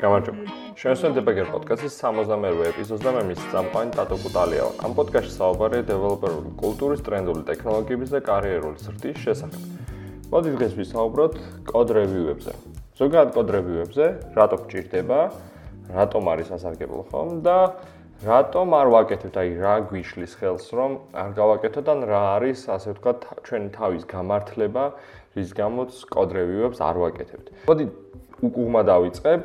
გამარჯობა. შენსენ დებეგერ პოდკასტის 62 ეპიზოდს და მე მის წამყვანი ტატო კუტალია. ამ პოდკასტში საუბარია დეველოპერული კულტურის, ტრენდული ტექნოლოგიების და კარიერული ზრდის შესახებ. მოდი დღეს ვისაუბროთ კოდ რევიუებზე. ზოგადად კოდ რევიუებზე, რატო გჭირდება, რატომ არის ასარგებლო ხომ და რატომ არ ვაკეთებთ, აი რა გვიშლის ხელს რომ არ გავაკეთოთ ან რა არის, ასე ვთქვათ, ჩვენი თავის გამართლება, რის გამოც კოდ რევიუებს არ ვაკეთებთ. მოდი უკუღმა დავიწყებ,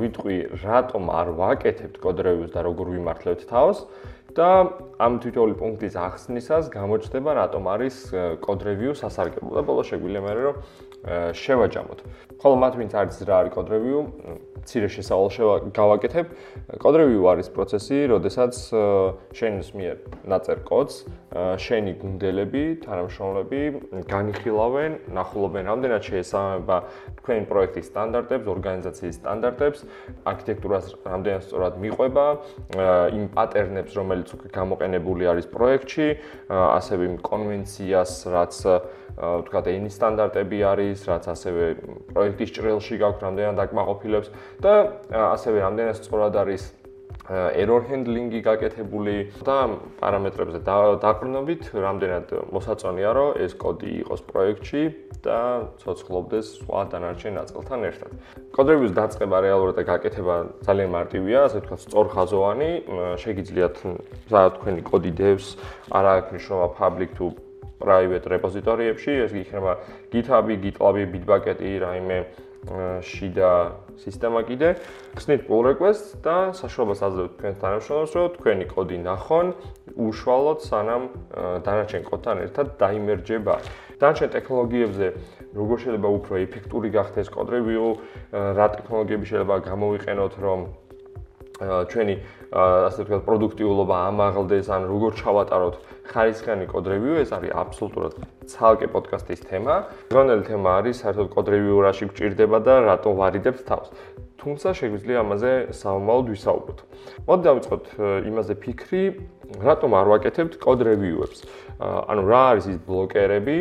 ვიტყვი რატომ არ ვაკეთებთ კოდ რევიუს და როგორ ვიმართლებთ თავს? და ამ თითოეული პუნქტის ახსნისას გამოჩნდება რატომ არის კოდ რევიუ სასარგებლო და ბოლოს შეგვიძლია მე რომ შევაჯამოთ. ხოლო მათ ვინც არის რა არის კოდ რევიუ, ცირე შესავალ გავაკეთებ. კოდ რევიუ არის პროცესი, როდესაც შენს მიერ ნაწერ კოდს შენი გუნდელები, თანამშრომლები განიხილავენ, ნახულობენ რამდენად შეესაბამება თქვენი პროექტის სტანდარტებს, ორგანიზაციის სტანდარტებს, არქიტექტურას რამდენად სწორად მიყვება, იმ პატერნებს, რომელიც უკვე გამოყენებული არის პროექტში, ასევე იმ კონვენციას, რაც ვთქვათ, ენის სტანდარტები არის, რაც ასევე პროექტის ჭრილში გაქვს რამდენად დაკმაყოფილებს და ასევე რამდენად სწორად არის error handling-ი გაკეთებული და პარამეტრებზე დაყრდნობით, რამდენად მოსაწონია, რომ ეს კოდი იყოს პროექტში და ცოცხლობდეს სხვა დანარჩენ ნაწილთან ერთად. კოდრების დაწყება რეალურად და გაკეთება ძალიან მარტივია, ასე ვთქვათ, სწორხაზოვანი, შეგიძლიათ სადაც თქვენი კოდი devs არა აქვს მნიშვნელობა public to private რეპოზიტორიებში, ეს იქნება GitHub-ი, GitLab-ი, Bitbucket-ი, რაიმე შიდა სისტემა კიდე. ხსნით pull request და საშუალებას აძლევთ თქვენ თანამშრომლებს, რომ თქვენი კოდი ნახონ უშუალოდ სანამ დანარჩენ კოდთან ერთად დაიმერჯება. დანარჩენ ტექნოლოგიებზე როგორ შეიძლება უფრო ეფექტური გახდეს კოდ რევიუ, რა ტექნოლოგიები შეიძლება გამოვიყენოთ, რომ ჩვენი ასე ვთქვათ პროდუქტიულობა ამაღლდეს ან როგორ ჩავატაროთ ხარისხიანი კოდ რევიუ ეს არის აბსოლუტურად ცალკე პოდკასტის თემა. გონელი თემა არის საერთოდ კოდ რევიუ რაში გჭირდება და რატო ვარიდებთ თავს. თუმცა შეგვიძლია ამაზე სამომავლოდ ვისაუბროთ. მოდი დავიწყოთ იმაზე ფიქრი, რატომ არ ვაკეთებთ კოდ რევიუებს. ანუ რა არის ის ბლოკერები,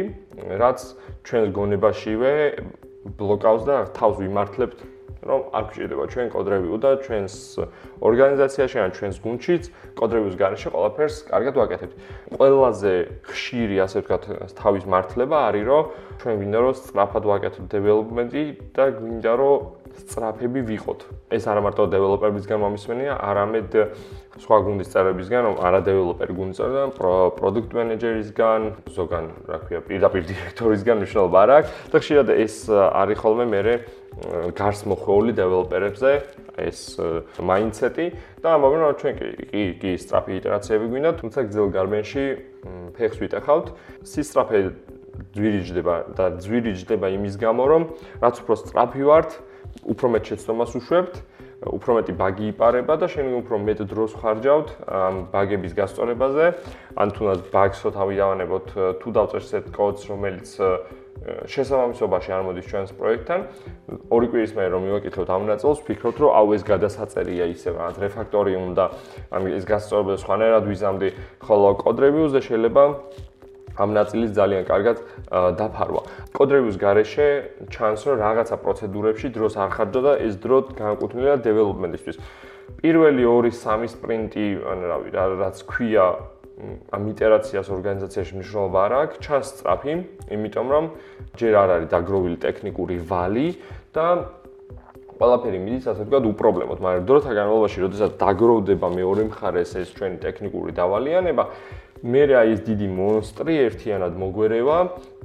რაც ჩვენს გონებაშივე ბლოკავს და თავს ვიმართლებთ რომ არ გვჭირდება ჩვენ კოდრევიუ და ჩვენს ორგანიზაციაში ან ჩვენს გუნდშიც კოდრევიუს გარეშე ყველაფერს კარგად ვაკეთებთ. ყველაზე ხშირი, ასე ვთქვათ, თავის მართლება არის, რომ ჩვენ გვინდა რომ სწრაფად ვაკეთოთ დეველოპმენტი და გვინდა რომ სწრაფები ვიყოთ. ეს არა მარტო დეველოპერებისგან მომისმენია, არამედ სხვა გუნდის წევრებისგან, არა დეველოპერი გუნდის წევრებისგან, პროდუქტ მენეჯერისგან, ზოგან, რა ქვია, პირდაპირ დირექტორისგან მნიშვნელობა არ აქვს. და ხშირად ეს არის ხოლმე მე გარს მოხვეული დეველოპერებზე ეს მაინდსეტი და რომ ჩვენ კი კი კი სტრაფი იტერაციები გვინდა თუმცა გზელ გარბენში ფეხს ვიტეხავთ. სისტრაფე ძვირიჯდება და ძვირიჯდება იმის გამო რომ რაც უფრო სტრაფი ვართ უფრო მეტ შეცდომას უშვებთ უფრო მეტი ბაგი იპარება და შენ უფრო მეტ დროს ხარჯავთ ამ ბაგების გასწორებაზე ან თუნდაც ბაგსო თავი დავანებოთ თუ დავწერთ ეს კოდს რომელიც შესაბამისობაში არ მოდის ჩვენს პროექტთან. ორი კვირის მერე რომ მივაკითხოთ ამ ნაწილს, ვფიქრობთ, რომ აუ ეს გადასაწერია ისე, რაღაც რეფაქტორი უნდა, ან ეს გასწორება სხვანაირად ვიზამდი, ხოლო კოდ რევიუზე შეიძლება ამ ნაწილის ძალიან კარგად დაფარვა. კოდ რევიუს გარეშე ჩანს, რომ რაღაცა პროცედურებში დროს არ ხარჯა და ეს დრო განკუთვნილია დეველოპმენტისთვის. პირველი 2-3 სპრინტი, ან რავი, რაც ქვია ამ იტერაციას ორგანიზაციაში მნიშვნელობა არ აქვს, ჩანს სწრაფი, იმიტომ რომ ჯერ არ არის დაგროვილი ტექნიკური ვალი და ყველაფერი მიდის ასე ვთქვათ უპრობლემოდ, მაგრამ დროთა განმავლობაში, როდესაც დაგროვდება მეორე მხარეს ეს ჩვენი ტექნიკური დავალიანება, მე რა ის დიდი მონსტრი ერთიანად მოგვერევა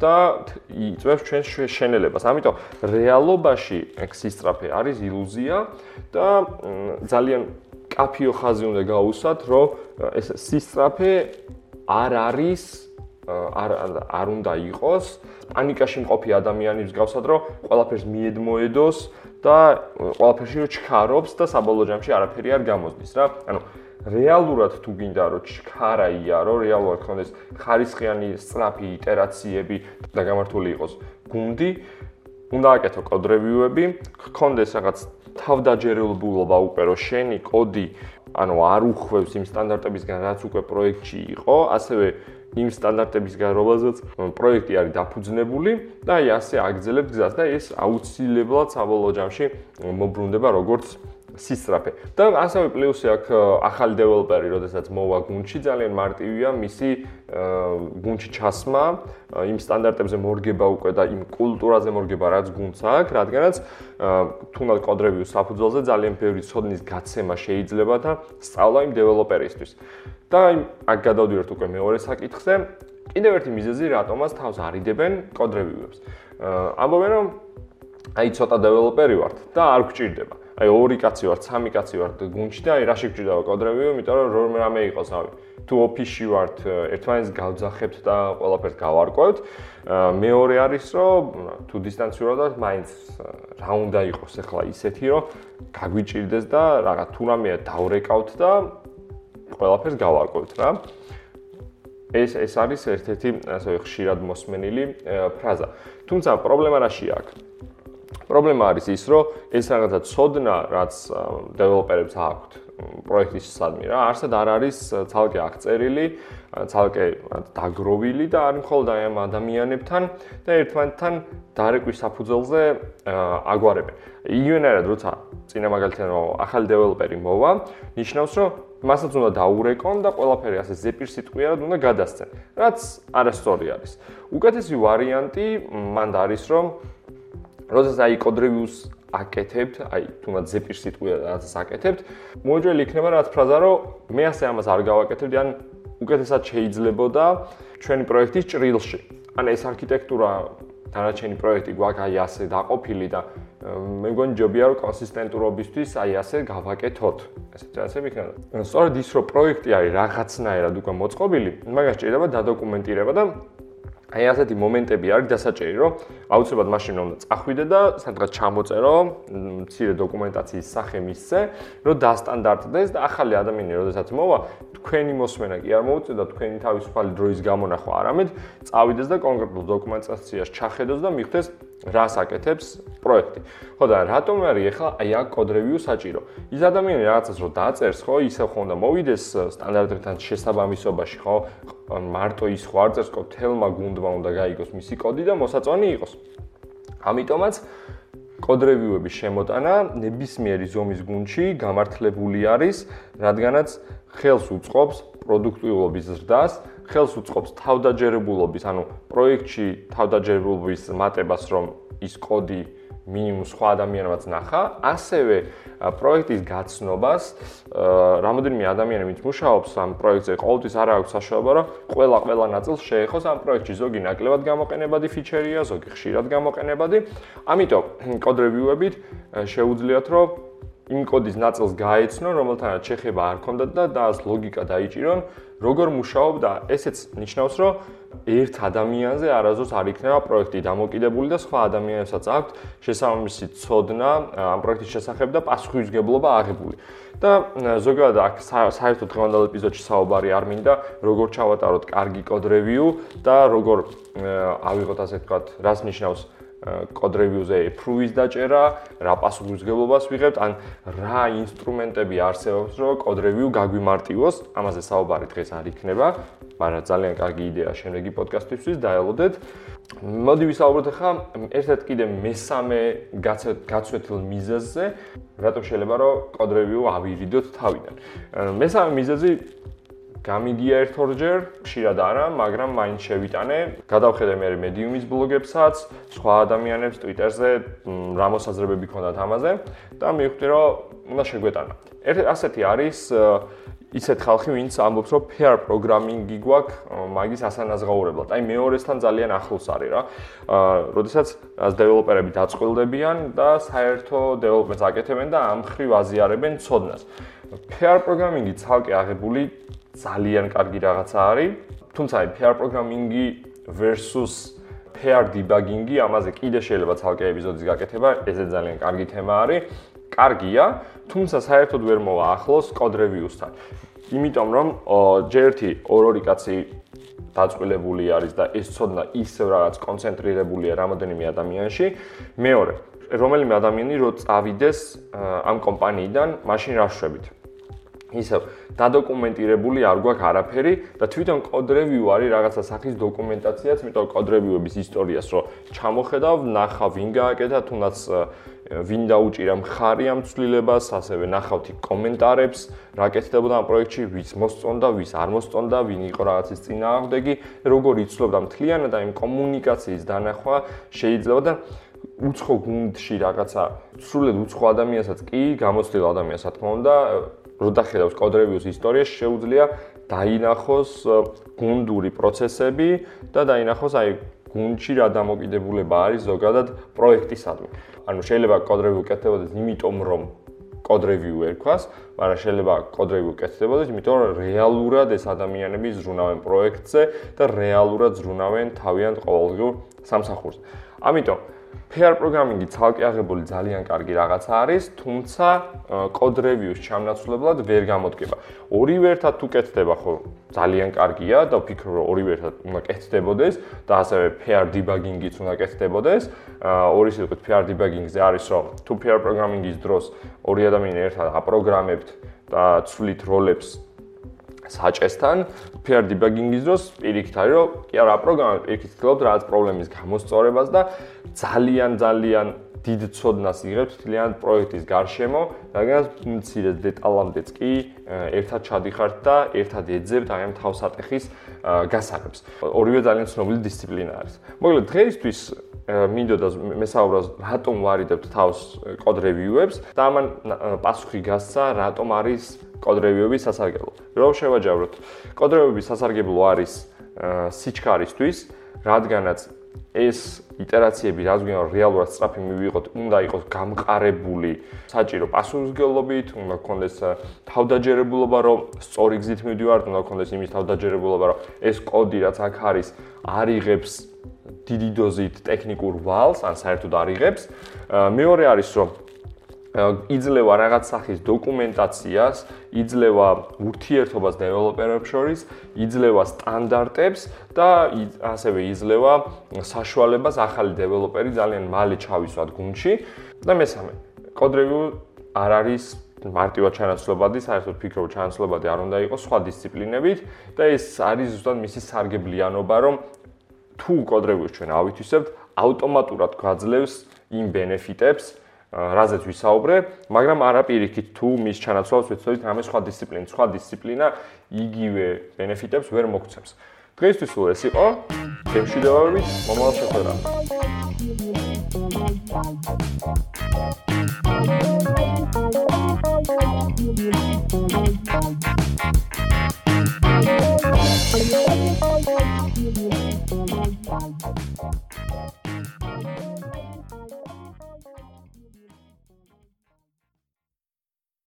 და იწევს ჩვენს შენელებას. ამიტომ რეალობაში ეს სისტრაფე არის ილუზია და ძალიან კაფიო ხაზი უნდა გაუსვათ, რომ ეს სისტრაფე არ არის არ არ უნდა იყოს პანიკაში მყოფი ადამიანის გავსად, რომ ყველაფერს მიედმოედოს და ყველაფერში რომ ჩქარობს და საბოლოო ჯამში არაფერი არ გამოსდის რა. ანუ რეალურად თუ გინდა რომ ჩქარა იარო, რეალურად ქონდეს ხარისხიანი სწრაფი იტერაციები და გამართული იყოს გუნდი, უნდა აკეთო კოდ რევიუები, ქონდეს რაღაც თავდაჯერებულობა უკვე რომ შენი კოდი ანუ არ უხვევს იმ სტანდარტებისგან რაც უკვე პროექტში იყო, ასევე იმ სტანდარტების გან, რომელზეც პროექტი არის დაფუძნებული და აი ასე აგრძელებთ გზას და ეს აუცილებლად საბოლოო ჯამში მოbrunდება როგორც სისტრაფე. და ასევე პლუსი აქვს ახალი დეველოპერი, როდესაც მოვა გუნჩი, ძალიან მარტივია მისი გუნჩი ჩასმა, იმ სტანდარტებზე მორგება უკვე და იმ კულტურაზე მორგება, რაც გუნდს აქვს, რადგანაც თუნდაც კოდრევიუს საფუძველზე ძალიან ბევრი ცოდნის გაცემა შეიძლება და სწავლა იმ დეველოპერისთვის. და აქ გადავდივართ უკვე მეორე საკითხზე. კიდევ ერთი მიზეზი, რატომაც თავს არიდებენ კოდრევიუებს. ამბობენ რომ აი ცოტა დეველოპერი ვართ და არ გჭირდება. აი ორი კაცი ვართ, სამი კაცი ვართ გუნჩი და აი რა შეგვჭირდება კოდრევიო, იმიტომ რომ რომ რამე იყოს ავი. თუ ოფისში ვართ, ერთმანეთს გავძახებთ და ყველაფერს გავარკვევთ. მეორე არის რომ თუ დისტანციურადაც მაინც რა უნდა იყოს ახლა ისეთი რომ გაგვიჭირდეს და რაღაც თუ რამეა დავრეკავთ და ყველაფერს გავარკვევთ რა. ეს ეს არის ერთ-ერთი ასე ხშირად მოსმენილი ფრაზა. თუმცა პრობლემა რაშია აქ? პრობლემა არის ის, რომ ეს რაღაცა ცოდნა, რაც დეველოპერებს აქვთ პროექტის სადმი რა, არსად არ არის ცალკე აღწერილი, ცალკე დაგროვილი და არ მხოლოდ აი ამ ადამიანებთან და ერთმანეთთან დარეკვის საფუძველზე აგვარებენ. იგივენერად როცა წინა მაგალითად ახალი დეველოპერი მოვა, ნიშნავს, რომ მასაც უნდა დაურეკონ და ყველაფერი ასე ზეპირ სიტყვიერად უნდა გადასცენ, რაც არასწორი არის. უკეთესი ვარიანტი მანდ არის, რომ როდესაც აი კოდრევიუს აკეთებთ, აი თუნდაც ზეპირ სიტყვია რაც აკეთებთ, მოძველი იქნება რაც ფრაზა, რომ მე ასე ამას არ გავაკეთებდი, ან უკეთესად შეიძლებოდა ჩვენი პროექტის ჭრილში. ან ეს არქიტექტურა დანარჩენი პროექტი გვაქვს აი ასე დაყოფილი და მე მგონი ჯობია რომ კონსისტენტურობისთვის აი ასე გავაკეთოთ. ესეთი ასე ვიქნება. სწორედ ის რომ პროექტი არის რაღაცნაირად უკვე მოწყობილი, მაგას ჭირდება დადოკუმენტირება და აი ასეთი მომენტები არის დასაჭერი, რომ აუცილებლად მაშინ უნდა წახვიდე და სადღაც ჩამოწერო მცირე დოკუმენტაციის სახე მისცე, რომ დასტანდარტდეს და ახალი ადამიანი როდესაც მოვა, თქვენი მოსმენა კი არ მოუწევდა თქვენი თავისუფალი დროის გამონახვა, არამედ წავიდეს და კონკრეტულ დოკუმენტაციას ჩახედოს და მიხვდეს რას აკეთებს პროექტი. ხო და რატომ არის ახლა აი აქ კოდ რევიუ საჭირო? ის ადამიანი რაღაცას რო დაწერს, ხო, ისე ხო უნდა მოვიდეს სტანდარტებთან შესაბამისობაში, ხო? მარტო ის ხო არ წერს კოდ თელმა გუნდმა უნდა გაიგოს მისი კოდი და მოსაწონი იყოს. ამიტომაც კოდ რევიუების შემოტანა ნებისმიერი ზომის გუნდში გამართლებული არის, რადგანაც ხელს უწყობს პროდუქტიულობის ზრდას, ხელს უწყობს თავდაჯერებულობის, ანუ პროექტში თავდაჯერებულობის მატებას, რომ ის კოდი მინიმუმ სხვა ადამიანებაც ნახა, ასევე პროექტის გაცნობას, რამოდენიმე ადამიანი ვინც მუშაობს ამ პროექტზე, ყოველთვის არ აქვს საშუალება, რომ ყველა ყველა ნაწილს შეეხოს ამ პროექტში, ზოგი ნაკლებად გამოყენებადი ფიჩერია, ზოგი ხშირად გამოყენებადი. ამიტომ კოდ რევიუებით შეუძლიათ, რომ იმ კოდის ნაწილს გაეცნო, რომელთანაც შეხება არ ქონდათ და დაას ლოგიკა დაიჭირონ, როგორ მუშაობ და ესეც ნიშნავს, რომ ერთ ადამიანზე არაზოს არ იქნება პროექტი დამოკიდებული და სხვა ადამიანებსაც აქვთ შესაბამისი ცოდნა ამ პროექტის შესახებ და პასუხისგებლობა აღებული. და ზოგადად აქ საერთოდ დღევანდელ ეპიზოდში საუბარი არ მინდა, როგორ ჩავატაროთ კარგი კოდ რევიუ და როგორ ავიღოთ ასე ვთქვათ, რას ნიშნავს კოდ რევიუზე approve-ის დაჭერა, რა პასუხისგებლობას ვიღებთ, ან რა ინსტრუმენტები არსებობს, რომ კოდ რევიუ გაგვიმარტივოს, ამაზე საუბარი დღეს არ იქნება, მაგრამ ძალიან კარგი იდეა შემდეგი პოდკასტისთვის დაელოდეთ. მოდი ვისაუბროთ ახლა ერთ-ერთ კიდე მესამე გაცვეთილ მიზეზზე, რატო შეიძლება რომ კოდ რევიუ ავირიდოთ თავიდან. მესამე მიზეზი გამიგია ერთ-ორჯერ, ხშირად არა, მაგრამ მაინც შევიტანე. გადავხედე მე მედიუმის ბლოგებსაც, სხვა ადამიანებს Twitter-ზე, რა მოსაზრებები ქონდათ ამაზე და მივხვდი, რომ უნდა შეგვეტანა. ერთ ასეთი არის ისეთ ხალხი, ვინც ამბობს, რომ pair programming-ი გვაქვს მაგის ასანაზღაურებლად. აი მეორესთან ძალიან ახლოს არის რა. აა, როდესაც დეველოპერები დაწყვილდებიან და საერთო დეველოპმენტს აკეთებენ და ამ ხრივ აზიარებენ ცოდნას. pair programming-ი ცალკე აღებული ძალიან კარგი რაღაცა არის. თუმცა აი pair programming-ი versus pair debugging-ი ამაზე კიდე შეიძლება ცალკე ეპიზოდის გაკეთება, ესე ძალიან კარგი თემა არის. კარგია, თუმცა საერთოდ ვერ მოვა ახლოს code reviews-თან. იმიტომ რომ ჯერთი ორ-ორი კაცი დაწყვილებული არის და ეს ცოდნა ისევ რაღაც კონცენტრირებულია რამოდენიმე ადამიანში. მეორე, რომელიმე ადამიანი რო წავიდეს ამ კომპანიიდან, მაშინ რა შვებით? ისე დადოკუმენტირებული არ გვაქვს არაფერი და თვითონ კოდ რევიუ არის რაღაცა სახის დოკუმენტაციაც, იმიტომ კოდ რევიუების ისტორიას რო ჩამოხედავ, ნახავ ვინ გააკეთა, თუნდაც ვინ დაუჭირა მხარი ამ ცვლილებას, ასევე ნახავთ კომენტარებს, რა კეთდებოდა ამ პროექტში, ვის მოსწონდა, ვის არ მოსწონდა, ვინ იყო რაღაცის წინააღმდეგი, როგორ იცლობდა მთლიანად და იმ კომუნიკაციის დანახვა შეიძლება და უცხო გუნდში რაღაცა სრულად უცხო ადამიანსაც კი გამოცდილ ადამიანს, რა თქმა უნდა, რო დახედავს კოდ რევიუს ისტორიას, შეუძლია დაინახოს გუნდური პროცესები და დაინახოს აი გუნდში რა დამოკიდებულება არის ზოგადად პროექტისადმი. ანუ შეიძლება კოდ რევიუ კეთდებოდეს იმიტომ რომ კოდ რევიუ ერქვას, მაგრამ შეიძლება კოდ რევიუ კეთდებოდეს იმიტომ რომ რეალურად ეს ადამიანები ზრუნავენ პროექტზე და რეალურად ზრუნავენ თავიანთ ყოველდღიურ სამსახურს. ამიტომ pair programming-ი ცალკე აღებული ძალიან კარგი რაღაცა არის, თუმცა code review-ს ჩამნაცვლებლად ვერ გამოდგება. ორივე ერთად თუ კეთდება, ხო, ძალიან კარგია და ვფიქრობ, რომ ორივე ერთად უნდა კეთდებოდეს და ასევე pair debugging-იც უნდა კეთდებოდეს. ორი სიტყვით pair debugging-ზე არის, რომ თუ pair programming-ის დროს ორი ადამიანი ერთად აპროგრამებთ და ცვლით როლებს საჭესთან pair debugging-ის დროს პირიქით არის რომ კი არა პროგრამა პირიქით ცდილობთ რაღაც პრობლემის გამოსწორებას და ძალიან ძალიან დიდ ცოდნას იღებთ თლიან პროექტის გარშემო, რადგან მცირე დეტალამდეც კი ერთად ჩადიხართ და ერთად ეძებთ აი ამ თავსატეხის გასაღებს. ორივე ძალიან ცნობილი დისციპლინა არის. მოკლედ დღეისთვის მინდოდა მესაუბროს რატომ ვარიდებთ თავს კოდ რევიუებს და ამან პასუხი გასცა რატომ არის კოდ რევიუები სასარგებლო. რომ შევაჯავროთ. კოდ რევიუები სასარგებლო არის სიჩქარისთვის, რადგანაც ეს იტერაციები რაც გვინდა რეალურად სწრაფი მივიღოთ, უნდა იყოს გამყარებული საჭირო პასუხისგებლობით, უნდა გქონდეს თავდაჯერებულობა, რომ სწორი გზით მივდივართ, უნდა გქონდეს იმის თავდაჯერებულობა, რომ ეს კოდი რაც აქ არის, არიღებს დიდი დოზით ტექნიკურ ვალს, ან საერთოდ არიღებს. მეორე არის, რომ იძლევა რაღაც სახის დოკუმენტაციას, იძლევა ურთიერთობას დეველოპერებს შორის, იძლევა სტანდარტებს და ასევე იძლევა საშუალებას ახალი დეველოპერი ძალიან მალე ჩავისვათ გუნდში და მესამე, კოდ რევიუ არ არის მარტივად ჩანაცვლებადი, საერთოდ ფიქრობ ჩანაცვლებადი არ უნდა იყოს სხვა დისციპლინებით და ეს არის ზუსტად მისი სარგებლიანობა, რომ თუ კოდ რევიუს ჩვენ ავითვისებთ, ავტომატურად გვაძლევს იმ ბენეფიტებს, რაზეც ვისაუბრე, მაგრამ არა პირიქით თუ მის ჩანაცვლას ვეცდებით რამე სხვა დისციპლინა, სხვა დისციპლინა იგივე ბენეფიტებს ვერ მოგცემს. დღეისთვის უე ეს იყო გემშვიდობებით მომავალ შეხვედრა.